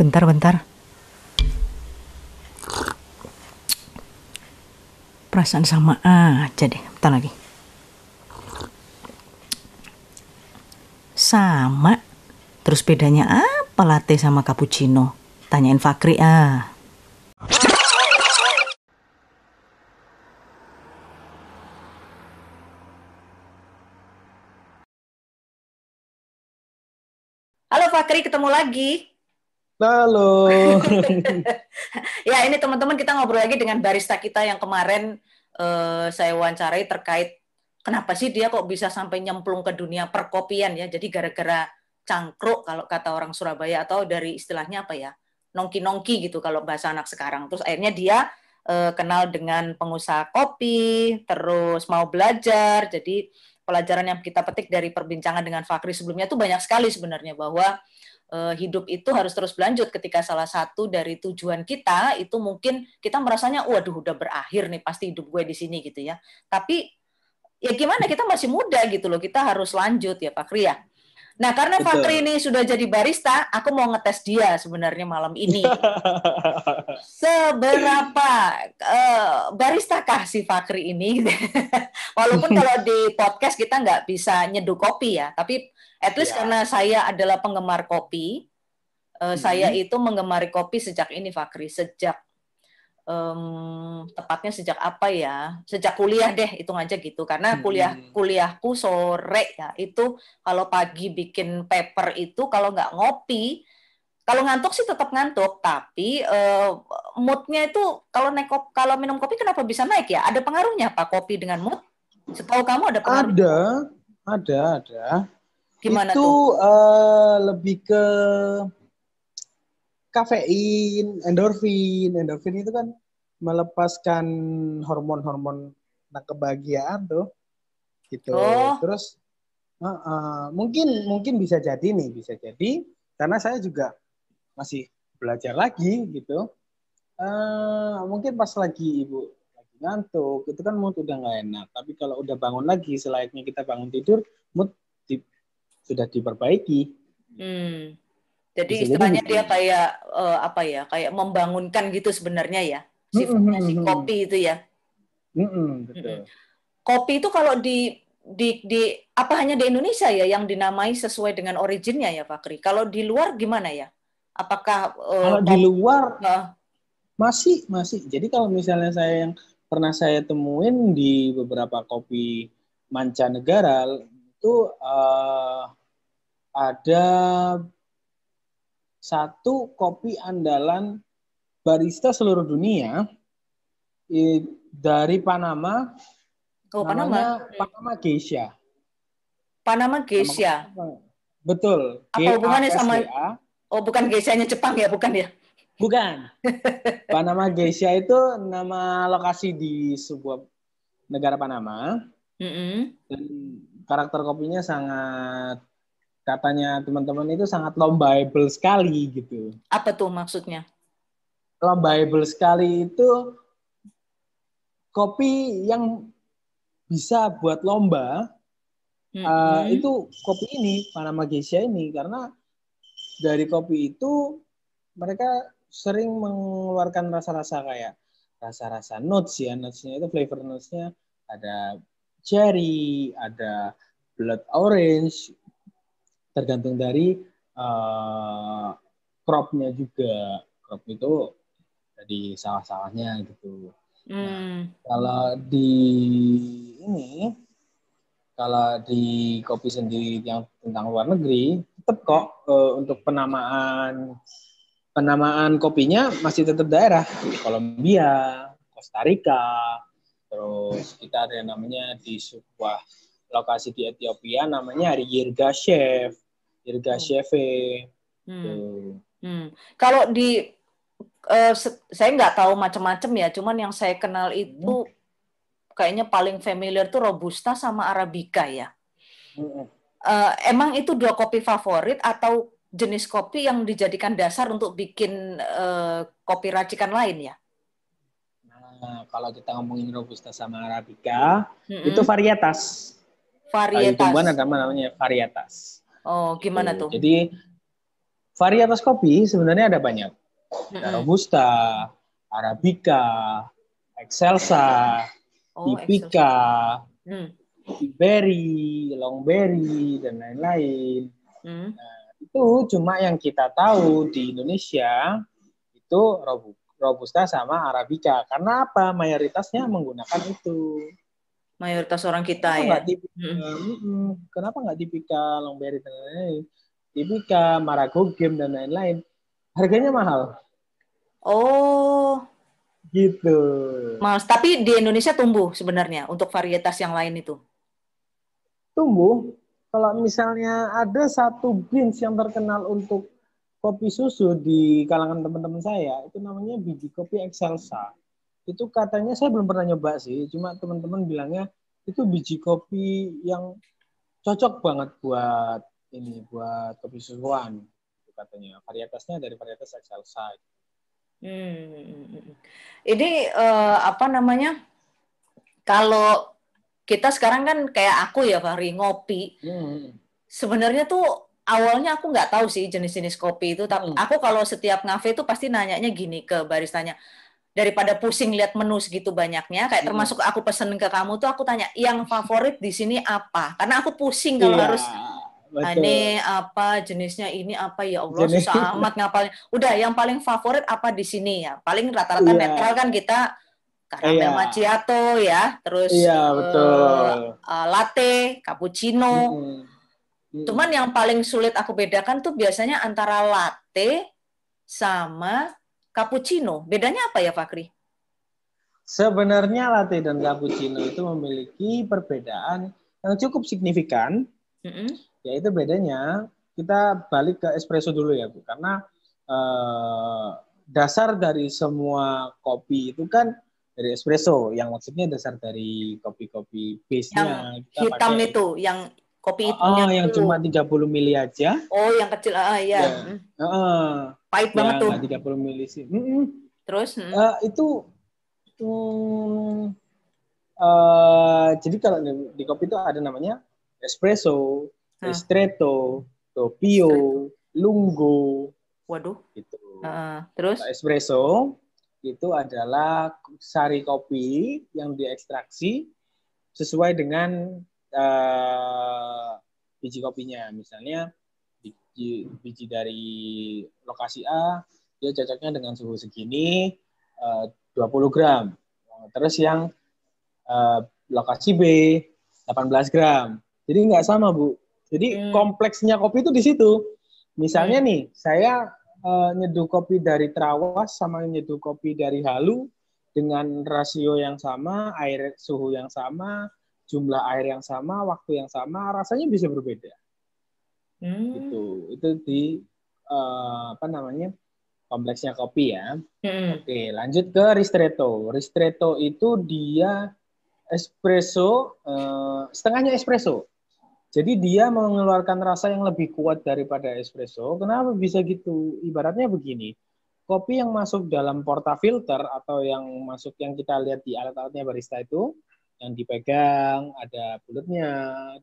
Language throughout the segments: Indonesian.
Bentar, bentar. Perasaan sama aja deh. Bentar lagi. Sama. Terus bedanya apa latte sama cappuccino? Tanyain Fakri ah. Halo Fakri, ketemu lagi. Halo. ya ini teman-teman kita ngobrol lagi dengan barista kita yang kemarin uh, saya wawancarai terkait kenapa sih dia kok bisa sampai nyemplung ke dunia perkopian ya. Jadi gara-gara cangkruk kalau kata orang Surabaya atau dari istilahnya apa ya nongki-nongki gitu kalau bahasa anak sekarang. Terus akhirnya dia uh, kenal dengan pengusaha kopi, terus mau belajar. Jadi pelajaran yang kita petik dari perbincangan dengan Fakri sebelumnya itu banyak sekali sebenarnya bahwa hidup itu harus terus berlanjut ketika salah satu dari tujuan kita itu mungkin kita merasanya waduh udah berakhir nih pasti hidup gue di sini gitu ya. Tapi ya gimana kita masih muda gitu loh, kita harus lanjut ya Fakri ya. Nah, karena Betul. Fakri ini sudah jadi barista, aku mau ngetes dia sebenarnya malam ini. Seberapa uh, barista kah si Fakri ini? Walaupun kalau di podcast kita nggak bisa nyeduh kopi ya, tapi at least ya. karena saya adalah penggemar kopi, uh, hmm. saya itu menggemari kopi sejak ini Fakri, sejak um, tepatnya sejak apa ya? Sejak kuliah deh, hitung aja gitu. Karena kuliah kuliahku sore ya itu kalau pagi bikin paper itu kalau nggak ngopi, kalau ngantuk sih tetap ngantuk, tapi uh, moodnya itu kalau naik kopi, kalau minum kopi kenapa bisa naik ya? Ada pengaruhnya pak kopi dengan mood? Setahu kamu ada pengaruh? Ada, ada, ada. Gimana itu, tuh? Uh, lebih ke kafein, endorfin. Endorfin itu kan melepaskan hormon-hormon kebahagiaan tuh. Gitu. Oh. Terus uh, uh, mungkin mungkin bisa jadi nih, bisa jadi karena saya juga masih belajar lagi gitu. Uh, mungkin pas lagi ibu lagi ngantuk itu kan mood udah nggak enak. Tapi kalau udah bangun lagi selayaknya kita bangun tidur, mood sudah diperbaiki. Hmm. Jadi Bisa istilahnya jadi, dia kayak uh, apa ya, kayak membangunkan gitu sebenarnya ya sifatnya mm -hmm. si kopi itu ya. Mm -hmm, betul. Kopi itu kalau di di di apa hanya di Indonesia ya yang dinamai sesuai dengan originnya ya Fakri. Kalau di luar gimana ya? Apakah uh, kalau di luar uh, masih masih. Jadi kalau misalnya saya yang pernah saya temuin di beberapa kopi mancanegara itu uh, ada satu kopi andalan barista seluruh dunia dari Panama. Oh, Panama. Panama Geisha. Panama Geisha. Betul. Apa hubungannya sama Oh, bukan Geisha-nya Jepang ya, bukan ya? Bukan. Panama Geisha itu nama lokasi di sebuah negara Panama. Mm -hmm. Dan karakter kopinya sangat katanya teman-teman itu sangat lombable sekali gitu. Apa tuh maksudnya? Lombable sekali itu kopi yang bisa buat lomba mm -hmm. uh, itu kopi ini Panama Geisha ini karena dari kopi itu mereka sering mengeluarkan rasa-rasa kayak rasa-rasa notes ya notesnya itu flavor notesnya ada cherry ada blood orange tergantung dari uh, cropnya juga crop itu dari sawah-sawahnya gitu. Hmm. Nah, kalau di ini kalau di kopi sendiri yang tentang luar negeri tetap kok uh, untuk penamaan penamaan kopinya masih tetap daerah Kolombia, Costa Rica, terus kita ada yang namanya di sebuah lokasi di Ethiopia namanya Yirga Chef, Yirga hmm. Hmm. Hmm. Kalau di uh, saya nggak tahu macam-macam ya, cuman yang saya kenal itu hmm. kayaknya paling familiar tuh robusta sama arabica ya. Hmm. Uh, emang itu dua kopi favorit atau jenis kopi yang dijadikan dasar untuk bikin uh, kopi racikan lain ya? Nah, kalau kita ngomongin robusta sama arabica, hmm. itu varietas Varietas. Tumbuhan ada namanya varietas. Oh, gimana tuh? Jadi varietas kopi sebenarnya ada banyak. Ada Robusta, Arabica, Excelsa, oh, Tipika. Berry, Longberry, dan lain-lain. Hmm. Nah, itu cuma yang kita tahu di Indonesia itu Robusta sama Arabica. Karena apa? Mayoritasnya menggunakan itu. Mayoritas orang kita kenapa ya. Tipika, hmm. Kenapa nggak Tipika, Longberry dan lain-lain? Tipika, Marago Game dan lain-lain. Harganya mahal. Oh. Gitu. Mas, tapi di Indonesia tumbuh sebenarnya untuk varietas yang lain itu. Tumbuh. Kalau misalnya ada satu beans yang terkenal untuk kopi susu di kalangan teman-teman saya, itu namanya biji kopi Excelsa. Itu katanya saya belum pernah nyoba sih, cuma teman-teman bilangnya itu biji kopi yang cocok banget buat ini buat kopi susuan itu katanya varietasnya dari varietas Excelsa. Hmm. Ini uh, apa namanya? Kalau kita sekarang kan kayak aku ya, Fahri ngopi. Hmm. Sebenarnya tuh awalnya aku nggak tahu sih jenis-jenis kopi itu. Tapi hmm. aku kalau setiap ngafe itu pasti nanyanya gini ke baristanya. Daripada pusing lihat menu segitu banyaknya, kayak hmm. termasuk aku pesen ke kamu tuh aku tanya, yang favorit di sini apa? Karena aku pusing kalau yeah. harus Betul. Ini apa jenisnya ini apa ya Allah Jenis. susah amat ngapalnya. Udah yang paling favorit apa di sini ya? Paling rata-rata yeah. netral kan kita karamel yeah. macchiato ya, terus yeah, betul. Uh, latte, cappuccino. Mm -hmm. Cuman yang paling sulit aku bedakan tuh biasanya antara latte sama cappuccino. Bedanya apa ya, Fakri? Sebenarnya latte dan cappuccino itu memiliki perbedaan yang cukup signifikan. Mm -hmm ya itu bedanya kita balik ke espresso dulu ya Bu karena eh, dasar dari semua kopi itu kan dari espresso yang maksudnya dasar dari kopi-kopi base-nya yang hitam pakai, itu yang kopi itu oh, yang itu. cuma 30 mili aja oh yang kecil ah iya ya. Uh, uh, pahit banget tuh 30 mili sih mm -mm. terus hmm. uh, itu um, uh, jadi kalau di, di kopi itu ada namanya espresso Ristretto, Topio, Lungo. Waduh. Gitu. Uh, terus? Espresso itu adalah sari kopi yang diekstraksi sesuai dengan uh, biji kopinya. Misalnya biji, biji dari lokasi A dia cocoknya dengan suhu segini uh, 20 gram. Terus yang uh, lokasi B 18 gram. Jadi nggak sama bu. Jadi hmm. kompleksnya kopi itu di situ. Misalnya hmm. nih, saya uh, nyeduh kopi dari Trawas sama nyeduh kopi dari Halu dengan rasio yang sama, air suhu yang sama, jumlah air yang sama, waktu yang sama, rasanya bisa berbeda. Hmm. Itu itu di uh, apa namanya kompleksnya kopi ya. Hmm. Oke, lanjut ke ristretto. Ristretto itu dia espresso uh, setengahnya espresso. Jadi dia mengeluarkan rasa yang lebih kuat daripada espresso. Kenapa bisa gitu? Ibaratnya begini. Kopi yang masuk dalam portafilter atau yang masuk yang kita lihat di alat-alatnya barista itu yang dipegang, ada bulatnya,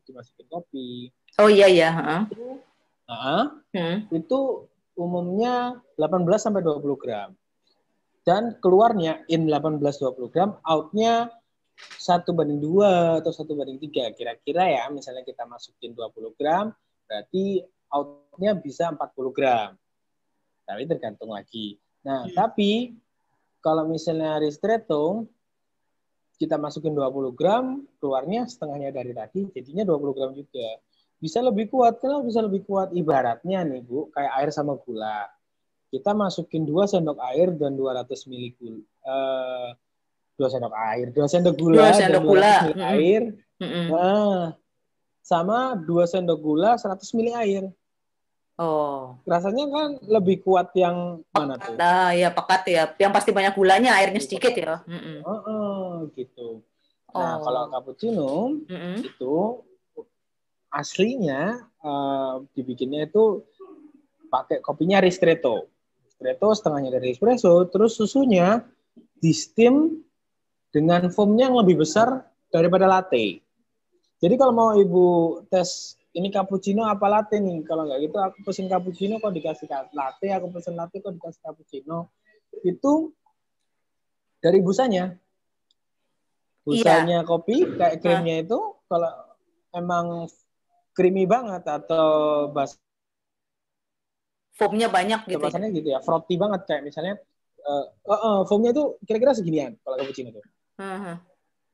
dimasukin kopi. Oh iya iya, uh hmm. Itu umumnya 18 sampai 20 gram. Dan keluarnya in 18 20 gram, outnya satu banding dua atau satu banding tiga kira-kira ya misalnya kita masukin 20 gram berarti outnya bisa 40 gram tapi tergantung lagi nah hmm. tapi kalau misalnya ristretto kita masukin 20 gram keluarnya setengahnya dari tadi jadinya 20 gram juga bisa lebih kuat kenapa bisa lebih kuat ibaratnya nih bu kayak air sama gula kita masukin 2 sendok air dan 200 ml gula, uh, dua sendok air, dua sendok gula, dua sendok gula, ml air, mm -hmm. nah, sama dua sendok gula, 100 ml air. Oh. Rasanya kan lebih kuat yang mana tuh? Nah, ya pekat ya. Yang pasti banyak gulanya, airnya sedikit ya. Mm -mm. Oh, oh, gitu. Nah, oh. kalau cappuccino mm -mm. itu aslinya uh, dibikinnya itu pakai kopinya ristretto. Ristretto setengahnya dari espresso, terus susunya di steam dengan foamnya yang lebih besar daripada latte. Jadi kalau mau ibu tes ini cappuccino apa latte nih kalau nggak gitu aku pesen cappuccino kok dikasih latte aku pesen latte kok dikasih cappuccino itu dari busanya busanya iya. kopi kayak krimnya itu kalau emang creamy banget atau bas foamnya banyak gitu. Bahasanya gitu ya, frothy banget kayak misalnya uh, uh, uh, foamnya itu kira-kira seginian kalau cappuccino itu. Uh-huh.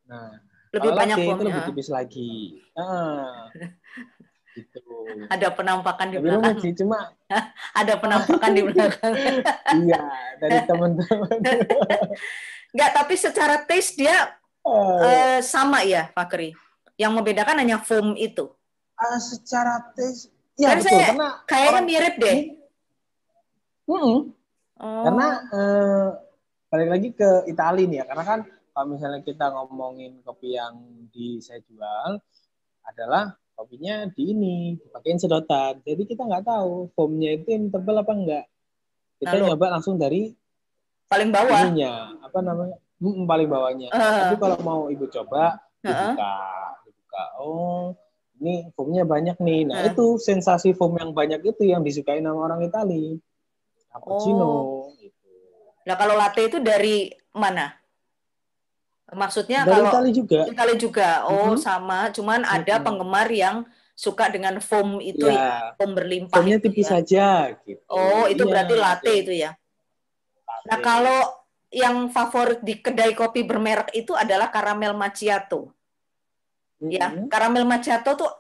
Nah, lebih banyak foamnya. itu lebih tipis lagi. Uh, gitu. Ada penampakan di belakang. sih, cuma ada penampakan di belakang. iya, dari teman-teman. Enggak, tapi secara taste dia uh, uh, sama ya, Fakri. Yang membedakan hanya foam itu. Uh, secara taste, ya betul. Saya, karena kayaknya mirip deh. Hmm. Oh. Karena uh, balik lagi ke Italia nih ya, karena kan kalau misalnya kita ngomongin kopi yang di saya jual adalah kopinya di ini dipakein sedotan. Jadi kita nggak tahu foamnya itu yang tebal apa enggak. Kita Lalu, nyoba langsung dari paling bawah. Ininya, apa namanya? Paling bawahnya. Uh. Tapi kalau mau ibu coba dibuka, uh. dibuka. Oh, ini foamnya banyak nih. Nah uh. itu sensasi foam yang banyak itu yang disukai sama orang Italia cappuccino oh. gitu. Nah, kalau latte itu dari mana? Maksudnya dari kalau Itali juga. Itali juga. Oh, mm -hmm. sama, cuman mm -hmm. ada penggemar yang suka dengan foam itu ya, foam berlimpah. Foamnya tipis ya. saja gitu. Oh, itu iya, berarti latte gitu. itu ya. Latte. Nah, kalau yang favorit di kedai kopi bermerek itu adalah karamel macchiato. Ya, karamel macchiato tuh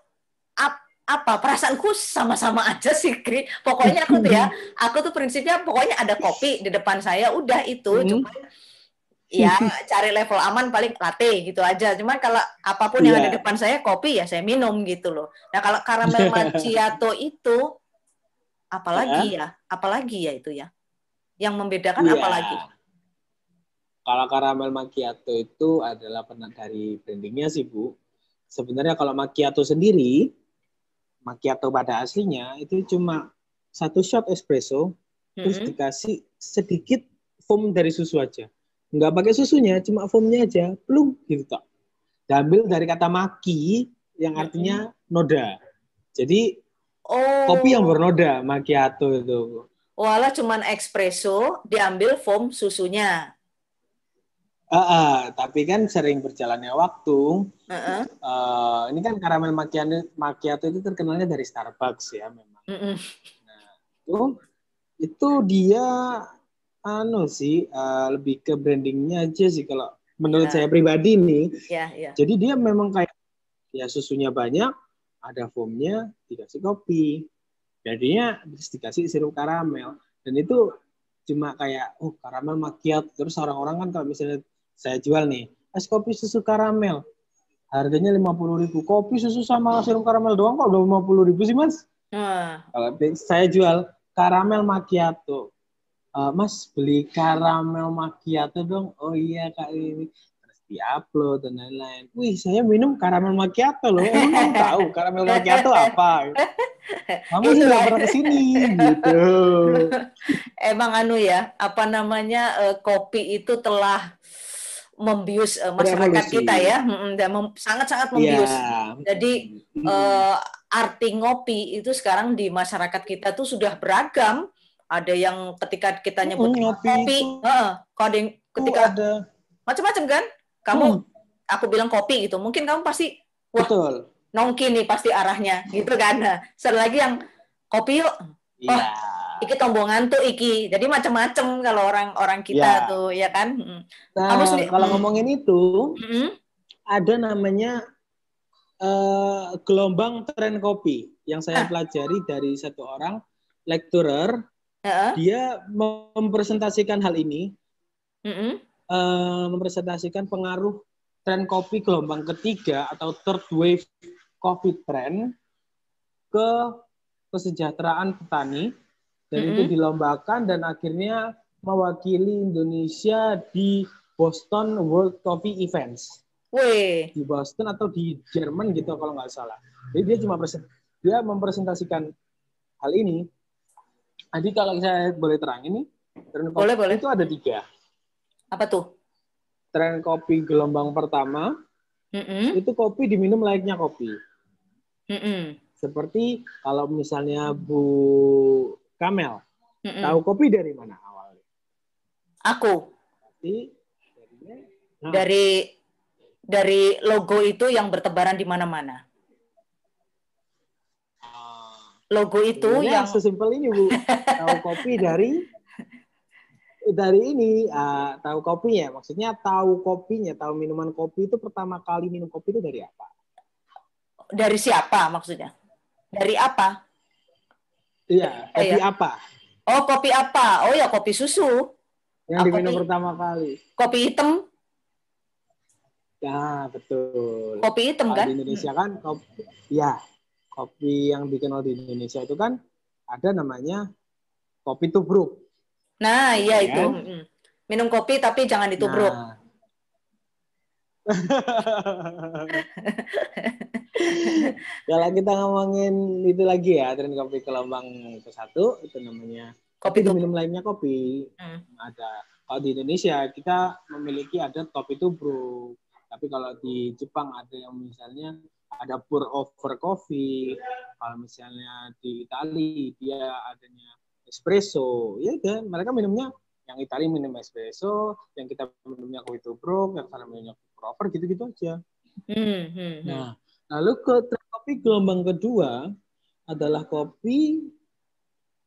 up apa perasaanku sama-sama aja sih Kri. Pokoknya aku tuh ya, aku tuh prinsipnya pokoknya ada kopi di depan saya udah itu hmm. cuma ya cari level aman paling latte gitu aja. Cuman kalau apa pun yang yeah. ada di depan saya kopi ya saya minum gitu loh. Nah, kalau karamel macchiato itu apalagi yeah. ya? Apalagi ya itu ya? Yang membedakan yeah. apalagi? Kalau karamel macchiato itu adalah dari brandingnya sih Bu. Sebenarnya kalau macchiato sendiri macchiato pada aslinya itu cuma satu shot espresso mm-hmm. terus dikasih sedikit foam dari susu aja nggak pakai susunya cuma foamnya aja belum gitu tak diambil dari kata maki yang artinya mm-hmm. noda jadi oh. kopi yang bernoda macchiato itu Walah cuman espresso diambil foam susunya. Uh, uh, tapi kan sering berjalannya waktu. Uh-uh. Uh, ini kan karamel macchiato, macchiato itu terkenalnya dari Starbucks ya memang. Uh-uh. Nah, itu itu dia anu sih uh, lebih ke brandingnya aja sih kalau menurut yeah. saya pribadi nih. Yeah, yeah. Jadi dia memang kayak ya susunya banyak, ada foamnya, dikasih kopi. Jadinya dikasih sirup karamel dan itu cuma kayak oh karamel macchiato terus orang-orang kan kalau misalnya saya jual nih es kopi susu karamel. Harganya lima puluh ribu. Kopi susu sama sirup karamel doang kok udah lima puluh ribu sih mas. Kalau saya jual karamel macchiato. Uh, mas beli karamel macchiato dong. Oh iya kak ini. Terus diupload dan lain-lain. Wih saya minum karamel macchiato loh. Emang tahu karamel macchiato apa? Kamu sih nggak pernah ke sini gitu. Emang anu ya apa namanya uh, kopi itu telah membius uh, masyarakat kita ya dan sangat-sangat membius. Yeah. Jadi uh, arti ngopi itu sekarang di masyarakat kita tuh sudah beragam. Ada yang ketika kita nyebut mm, kopi, uh, ketika macam-macam kan. Kamu hmm. aku bilang kopi gitu, mungkin kamu pasti wah Betul. nongki nih pasti arahnya gitu kan. Nah, lagi yang kopi yuk. Yeah. Iki tombongan tuh iki jadi macam-macam kalau orang-orang kita ya. tuh ya kan nah Kamu sendiri, kalau hmm. ngomongin itu hmm. ada namanya uh, gelombang tren kopi yang saya ah. pelajari dari satu orang lecturer uh-uh. dia mempresentasikan hal ini uh-uh. uh, mempresentasikan pengaruh tren kopi gelombang ketiga atau third wave coffee trend ke kesejahteraan petani dan mm -hmm. itu dilombakan dan akhirnya mewakili Indonesia di Boston World Coffee Events. Wih. Di Boston atau di Jerman gitu kalau nggak salah. Jadi dia cuma present, dia mempresentasikan hal ini. Jadi kalau saya boleh terang ini, tren boleh, boleh. itu ada tiga. Apa tuh? Tren kopi gelombang pertama, mm -hmm. itu kopi diminum layaknya kopi. Mm -hmm. seperti kalau misalnya Bu Kamel, mm -mm. tahu kopi dari mana awalnya? Aku. Berarti nah. dari dari logo itu yang bertebaran di mana-mana. Ah. Logo itu yang sesimpel ini Bu. tahu kopi dari dari ini uh, tahu kopinya maksudnya tahu kopinya tahu minuman kopi itu pertama kali minum kopi itu dari apa dari siapa maksudnya dari apa iya kopi oh, iya. apa oh kopi apa oh ya kopi susu yang diminum kopi, pertama kali kopi hitam ya betul kopi hitam kan di Indonesia kan kopi ya kopi yang dikenal di Indonesia itu kan ada namanya kopi tubruk Nah, iya ya. itu. Minum kopi tapi jangan ditubruk. Nah. Kalau kita ngomongin itu lagi ya, tren kopi gelombang ke satu itu namanya kopi itu minum lainnya kopi. Hmm. Ada kalau di Indonesia kita memiliki ada kopi tubruk. Tapi kalau di Jepang ada yang misalnya ada pour over coffee. Kalau misalnya di Italia dia adanya espresso ya kan mereka minumnya yang Italia minum espresso yang kita minumnya kopi tubruk yang sana minumnya proper gitu-gitu aja hmm, hmm, hmm. nah lalu ke kopi gelombang kedua adalah kopi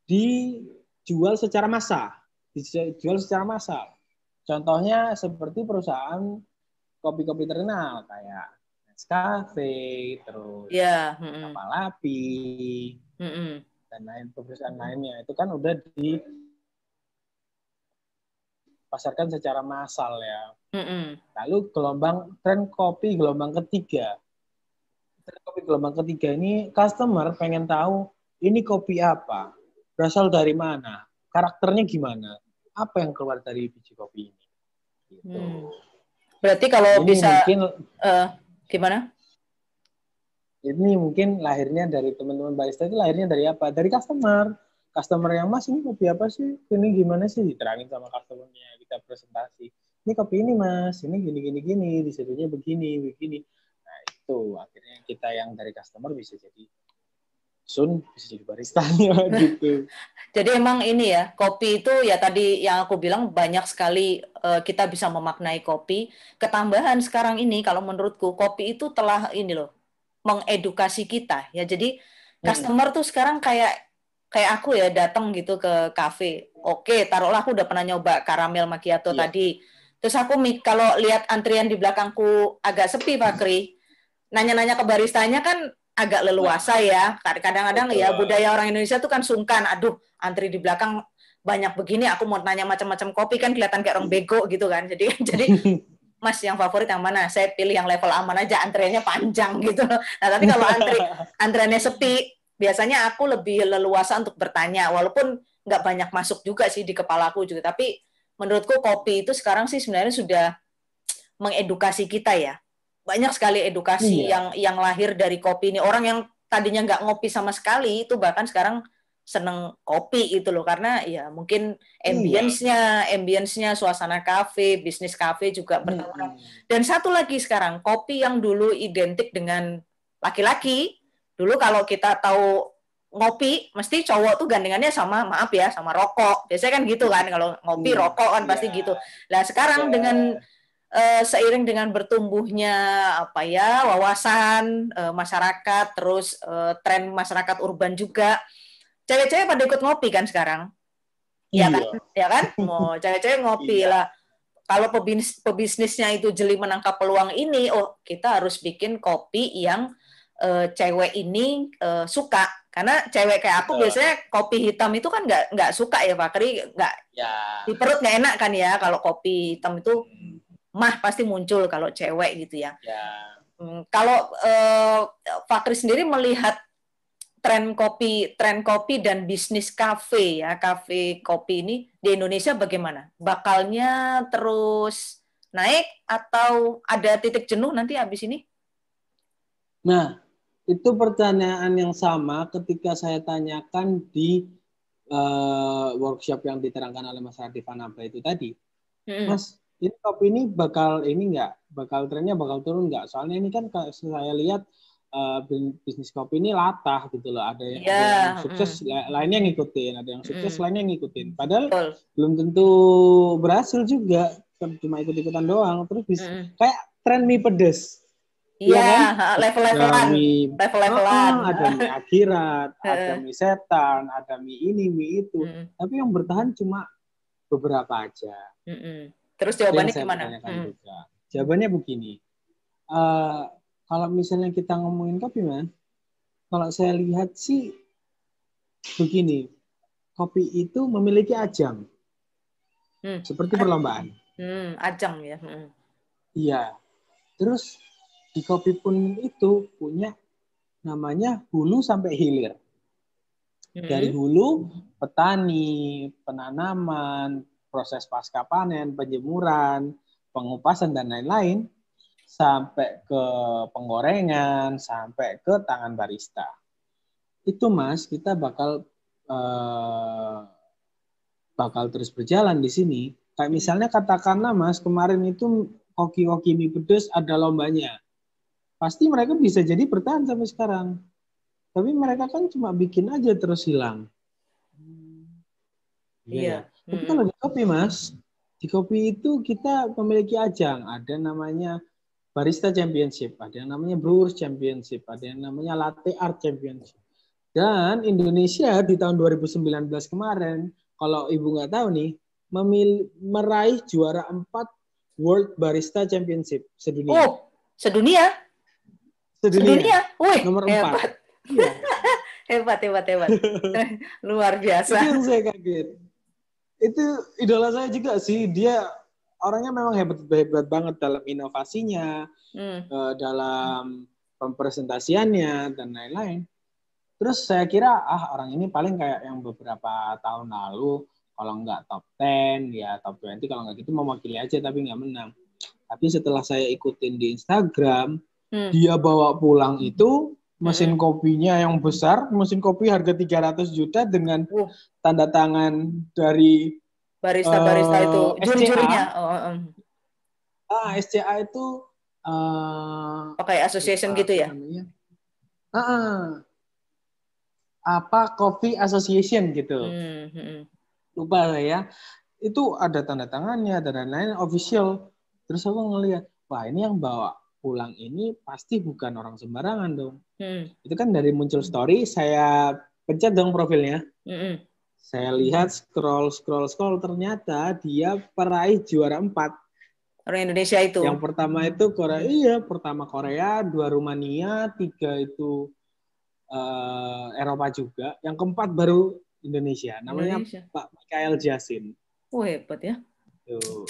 dijual secara massal dijual secara massal contohnya seperti perusahaan kopi-kopi terkenal kayak Nescafe terus yeah. hmm. Kapalapi hmm dan lain perusahaan lainnya itu kan udah di pasarkan secara massal ya. Mm-hmm. Lalu gelombang tren kopi gelombang ketiga. Tren kopi gelombang ketiga ini customer pengen tahu ini kopi apa, berasal dari mana, karakternya gimana, apa yang keluar dari biji kopi ini. Gitu. Hmm. Berarti kalau ini bisa mungkin, uh, gimana? ini mungkin lahirnya dari teman-teman barista itu lahirnya dari apa? Dari customer. Customer yang mas ini kopi apa sih? Ini gimana sih? Diterangin sama customernya, kita presentasi. Ini kopi ini mas, ini gini gini gini, disebutnya begini begini. Nah itu akhirnya kita yang dari customer bisa jadi Sun bisa jadi baristanya gitu. Jadi emang ini ya kopi itu ya tadi yang aku bilang banyak sekali uh, kita bisa memaknai kopi. Ketambahan sekarang ini kalau menurutku kopi itu telah ini loh mengedukasi kita ya jadi hmm. customer tuh sekarang kayak kayak aku ya datang gitu ke kafe oke taruhlah aku udah pernah nyoba karamel macchiato yeah. tadi. Terus aku kalau lihat antrian di belakangku agak sepi Pak Kri. Nanya-nanya ke baristanya kan agak leluasa ya. Kadang-kadang ya budaya orang Indonesia tuh kan sungkan aduh antri di belakang banyak begini aku mau tanya macam-macam kopi kan kelihatan kayak orang bego gitu kan. Jadi jadi Mas yang favorit yang mana? Saya pilih yang level aman aja, antreannya panjang gitu. Nah, tapi kalau antri antreannya sepi, biasanya aku lebih leluasa untuk bertanya, walaupun nggak banyak masuk juga sih di kepala aku juga. Tapi menurutku kopi itu sekarang sih sebenarnya sudah mengedukasi kita ya. Banyak sekali edukasi iya. yang yang lahir dari kopi ini. Orang yang tadinya nggak ngopi sama sekali itu bahkan sekarang seneng kopi itu loh karena ya mungkin iya. ambience-nya, ambience-nya suasana kafe, bisnis kafe juga bertambah. Dan satu lagi sekarang, kopi yang dulu identik dengan laki-laki, dulu kalau kita tahu ngopi mesti cowok tuh gandengannya sama maaf ya sama rokok. Biasanya kan gitu kan kalau ngopi hmm. rokok kan pasti yeah. gitu. Nah, sekarang yeah. dengan uh, seiring dengan bertumbuhnya apa ya wawasan uh, masyarakat terus uh, tren masyarakat urban juga cewek-cewek pada ikut ngopi kan sekarang. Ya iya. kan? Ya kan? Mau cewek-cewek ngopi iya. lah. Kalau pebisnis, pebisnisnya itu jeli menangkap peluang ini, oh kita harus bikin kopi yang uh, cewek ini uh, suka. Karena cewek kayak aku Betul. biasanya kopi hitam itu kan nggak nggak suka ya Pak Kri, nggak ya. di perut nggak enak kan ya kalau kopi hitam itu mah pasti muncul kalau cewek gitu ya. ya. Hmm, kalau uh, Fakri sendiri melihat tren kopi, tren kopi dan bisnis kafe ya, kafe kopi ini di Indonesia bagaimana? Bakalnya terus naik atau ada titik jenuh nanti habis ini? Nah, itu pertanyaan yang sama ketika saya tanyakan di uh, workshop yang diterangkan oleh Mas Radif Anabla itu tadi. Hmm. Mas, ini kopi ini bakal ini enggak? Bakal trennya bakal turun enggak? Soalnya ini kan saya lihat uh, bisnis kopi ini latah gitu loh. Ada yang, yeah. ada yang sukses, mm. lainnya ngikutin. Ada yang sukses, mm. lainnya ngikutin. Padahal Betul. belum tentu berhasil juga. Cuma ikut-ikutan doang. Terus bisa mm. kayak tren mie pedes. Iya, ya kan? level-levelan. Level-levelan. Ah, ada mie akhirat, ada mie setan, ada mie ini, mie itu. Mm. Tapi yang bertahan cuma beberapa aja. Mm -mm. Terus jawabannya gimana? Mm. Juga. Jawabannya begini. Uh, kalau misalnya kita ngomongin kopi, man, kalau saya lihat sih begini, kopi itu memiliki ajang, hmm. seperti perlombaan. Hmm, ajang ya. Hmm. Iya. Terus di kopi pun itu punya namanya hulu sampai hilir. Hmm. Dari hulu petani, penanaman, proses pasca panen, penjemuran, pengupasan dan lain-lain sampai ke penggorengan, sampai ke tangan barista. Itu Mas, kita bakal uh, bakal terus berjalan di sini. Kayak misalnya katakanlah Mas, kemarin itu koki-koki mie pedes ada lombanya pasti mereka bisa jadi bertahan sampai sekarang. Tapi mereka kan cuma bikin aja terus hilang. Iya. iya. Tapi kalau di kopi mas, di kopi itu kita memiliki ajang. Ada namanya Barista Championship, ada yang namanya Brewers Championship, ada yang namanya Latte Art Championship. Dan Indonesia di tahun 2019 kemarin, kalau ibu nggak tahu nih, memil meraih juara empat World Barista Championship sedunia. Oh, sedunia? Sedunia. Sedunia. Wih, nomor empat. Iya. hebat, hebat, hebat. Luar biasa. Itu yang saya kaget. Itu idola saya juga sih. Dia orangnya memang hebat hebat banget dalam inovasinya, hmm. uh, dalam pempresentasiannya dan lain-lain. Terus saya kira ah orang ini paling kayak yang beberapa tahun lalu kalau nggak top 10 ya top 20 kalau nggak gitu mewakili aja tapi nggak menang. Tapi setelah saya ikutin di Instagram, hmm. dia bawa pulang itu mesin hmm. kopinya yang besar, mesin kopi harga 300 juta dengan uh. tanda tangan dari barista-barista uh, itu, juri-jurinya. Oh, um. Ah, SCA itu uh, pakai association gitu ya? Ah, uh, apa Coffee Association gitu. Hmm, hmm. Lupa lah ya. Itu ada tanda tangannya dan lain-lain official. Terus aku ngelihat, wah ini yang bawa pulang ini pasti bukan orang sembarangan dong. Hmm. Itu kan dari muncul story, saya pencet dong profilnya. Hmm. Saya lihat scroll scroll scroll ternyata dia peraih juara empat. Orang Indonesia itu. Yang pertama itu Korea, iya pertama Korea, dua Rumania, tiga itu uh, Eropa juga, yang keempat baru Indonesia. Namanya Indonesia. Pak Mikael Jasin. Oh hebat ya. Tuh.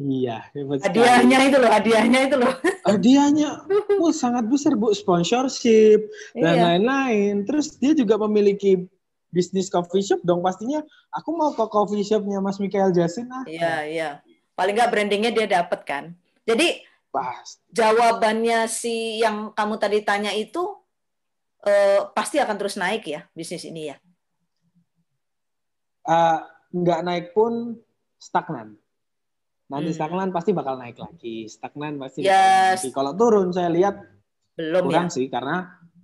Iya, hadiahnya itu loh, hadiahnya itu loh. Hadiahnya, oh, sangat besar bu, sponsorship dan iya. lain-lain. Terus dia juga memiliki bisnis coffee shop dong pastinya. Aku mau ke coffee shopnya Mas Mikael Jasin ah. Iya iya, paling nggak brandingnya dia dapat kan. Jadi Pas. jawabannya si yang kamu tadi tanya itu eh, pasti akan terus naik ya bisnis ini ya. Uh, nggak naik pun stagnan. Nanti hmm. stagnan pasti bakal naik lagi. Stagnan pasti yes. bakal naik lagi. Kalau turun saya lihat belum kurang ya? sih karena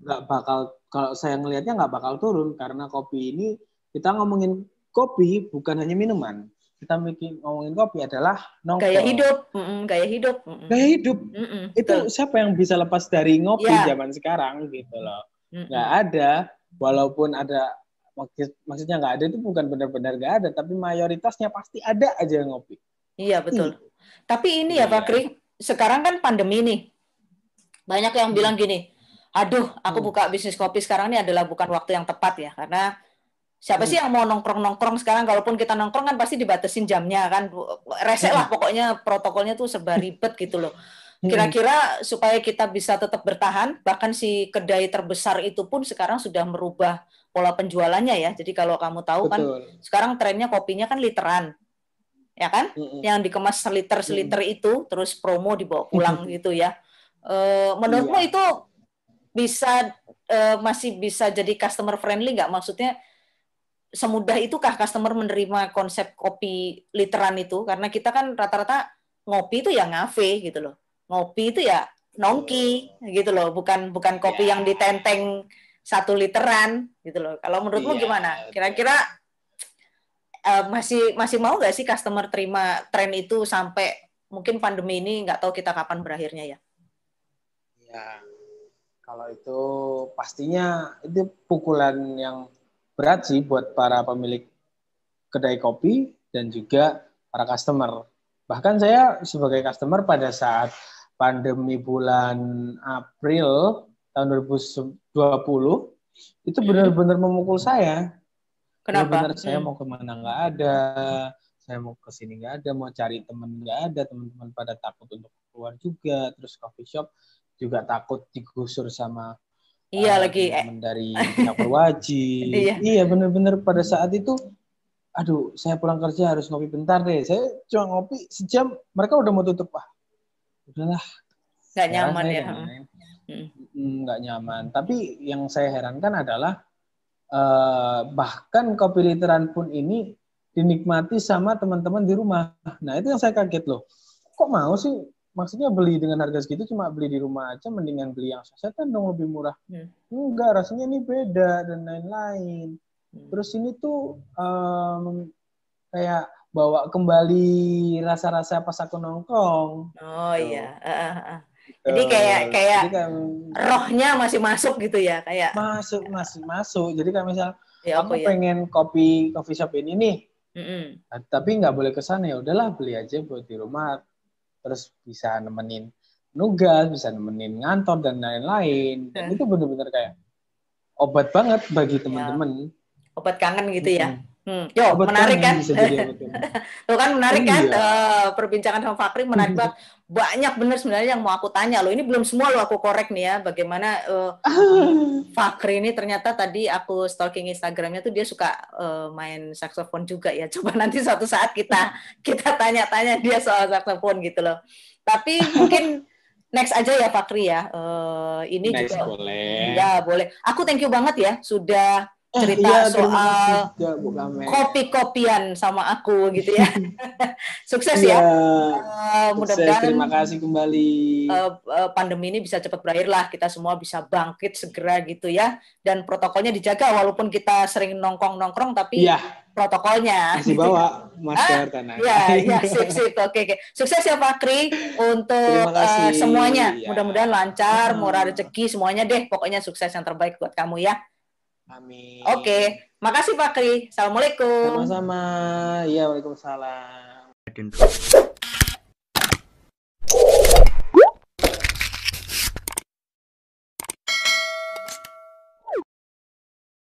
nggak bakal kalau saya ngelihatnya nggak bakal turun karena kopi ini kita ngomongin kopi bukan hanya minuman. Kita bikin ngomongin kopi adalah nongkrong. Gaya hidup, mm -mm, gaya hidup. Mm -mm. Gaya hidup. Mm -mm, itu betul. siapa yang bisa lepas dari ngopi yeah. zaman sekarang gitu loh. Mm -mm. Gak ada, walaupun ada maksud, maksudnya nggak ada itu bukan benar-benar nggak ada, tapi mayoritasnya pasti ada aja ngopi. Iya betul. Hmm. Tapi ini ya Pak iya. Kri, sekarang kan pandemi nih. Banyak yang bilang hmm. gini, aduh aku hmm. buka bisnis kopi sekarang ini adalah bukan waktu yang tepat ya. Karena siapa hmm. sih yang mau nongkrong-nongkrong sekarang? Kalaupun kita nongkrong kan pasti dibatasin jamnya kan. Resek lah pokoknya protokolnya tuh serba ribet gitu loh. Kira-kira supaya kita bisa tetap bertahan, bahkan si kedai terbesar itu pun sekarang sudah merubah pola penjualannya ya. Jadi kalau kamu tahu kan Betul. kan sekarang trennya kopinya kan literan ya kan? Mm-hmm. Yang dikemas seliter-seliter mm-hmm. itu terus promo dibawa pulang mm-hmm. gitu ya. E, menurutmu yeah. itu bisa e, masih bisa jadi customer friendly nggak? Maksudnya semudah itukah customer menerima konsep kopi literan itu? Karena kita kan rata-rata ngopi itu ya ngafe gitu loh. Ngopi itu ya nongki gitu loh, bukan bukan kopi yeah. yang ditenteng satu literan gitu loh. Kalau menurutmu yeah. gimana? Kira-kira uh, masih masih mau nggak sih customer terima tren itu sampai mungkin pandemi ini nggak tahu kita kapan berakhirnya ya? Ya, kalau itu pastinya itu pukulan yang berat sih buat para pemilik kedai kopi dan juga para customer. Bahkan saya sebagai customer pada saat pandemi bulan April tahun 2020 itu hmm. benar-benar memukul saya. Kenapa? Benar, -benar saya mau ke mana nggak ada, saya mau ke sini nggak ada, mau cari teman nggak ada, teman-teman pada takut untuk keluar juga, terus coffee shop juga takut digusur sama Iya uh, lagi eh. dari pihak berwajib. iya, iya benar-benar pada saat itu aduh saya pulang kerja harus ngopi bentar deh. Saya cuma ngopi sejam, mereka udah mau tutup. ah udahlah. Nggak nyaman ya. Nggak nyaman. Tapi yang saya herankan adalah uh, bahkan kopi literan pun ini dinikmati sama teman-teman di rumah. Nah itu yang saya kaget loh. Kok mau sih maksudnya beli dengan harga segitu cuma beli di rumah aja mendingan beli yang sasetan dong lebih murah hmm. enggak rasanya ini beda dan lain-lain hmm. terus ini tuh um, kayak bawa kembali rasa-rasa pas aku nongkrong oh gitu. iya uh, uh, uh. Jadi kayak kayak Jadi kan, rohnya masih masuk gitu ya kayak masuk masih masuk. Jadi kalau misal ya, aku ya? pengen kopi coffee shop ini nih, mm -hmm. tapi nggak boleh ke sana ya udahlah beli aja buat di rumah terus bisa nemenin nugas, bisa nemenin ngantor dan lain-lain. Dan itu benar-benar kayak obat banget bagi teman-teman. Ya. Obat kangen gitu ya. Hmm. Yo, obat menarik kan? Tuh kan menarik kan uh, perbincangan sama Fakri menarik banget. Banyak bener sebenarnya yang mau aku tanya loh. Ini belum semua lo aku korek nih ya. Bagaimana uh, Fakri ini ternyata tadi aku stalking Instagramnya tuh dia suka uh, main saksofon juga ya. Coba nanti suatu saat kita kita tanya-tanya dia soal saksofon gitu loh. Tapi mungkin next aja ya Fakri ya. Uh, ini next juga boleh. Ya boleh. Aku thank you banget ya sudah cerita iya, soal kopi-kopian sama aku gitu ya. Sukses ya. Uh, mudah-mudahan terima kasih kembali. Uh, uh, pandemi ini bisa cepat berakhir lah, kita semua bisa bangkit segera gitu ya. Dan protokolnya dijaga walaupun kita sering nongkrong-nongkrong tapi ya. protokolnya masih bawa masker tanah. Iya, iya, sip sip. Oke, oke. Sukses ya Fakri untuk uh, semuanya. Ya. Mudah-mudahan lancar, murah rezeki semuanya deh. Pokoknya sukses yang terbaik buat kamu ya. Amin. Oke, makasih Pak Kri. Assalamualaikum. Sama-sama. Iya, Waalaikumsalam.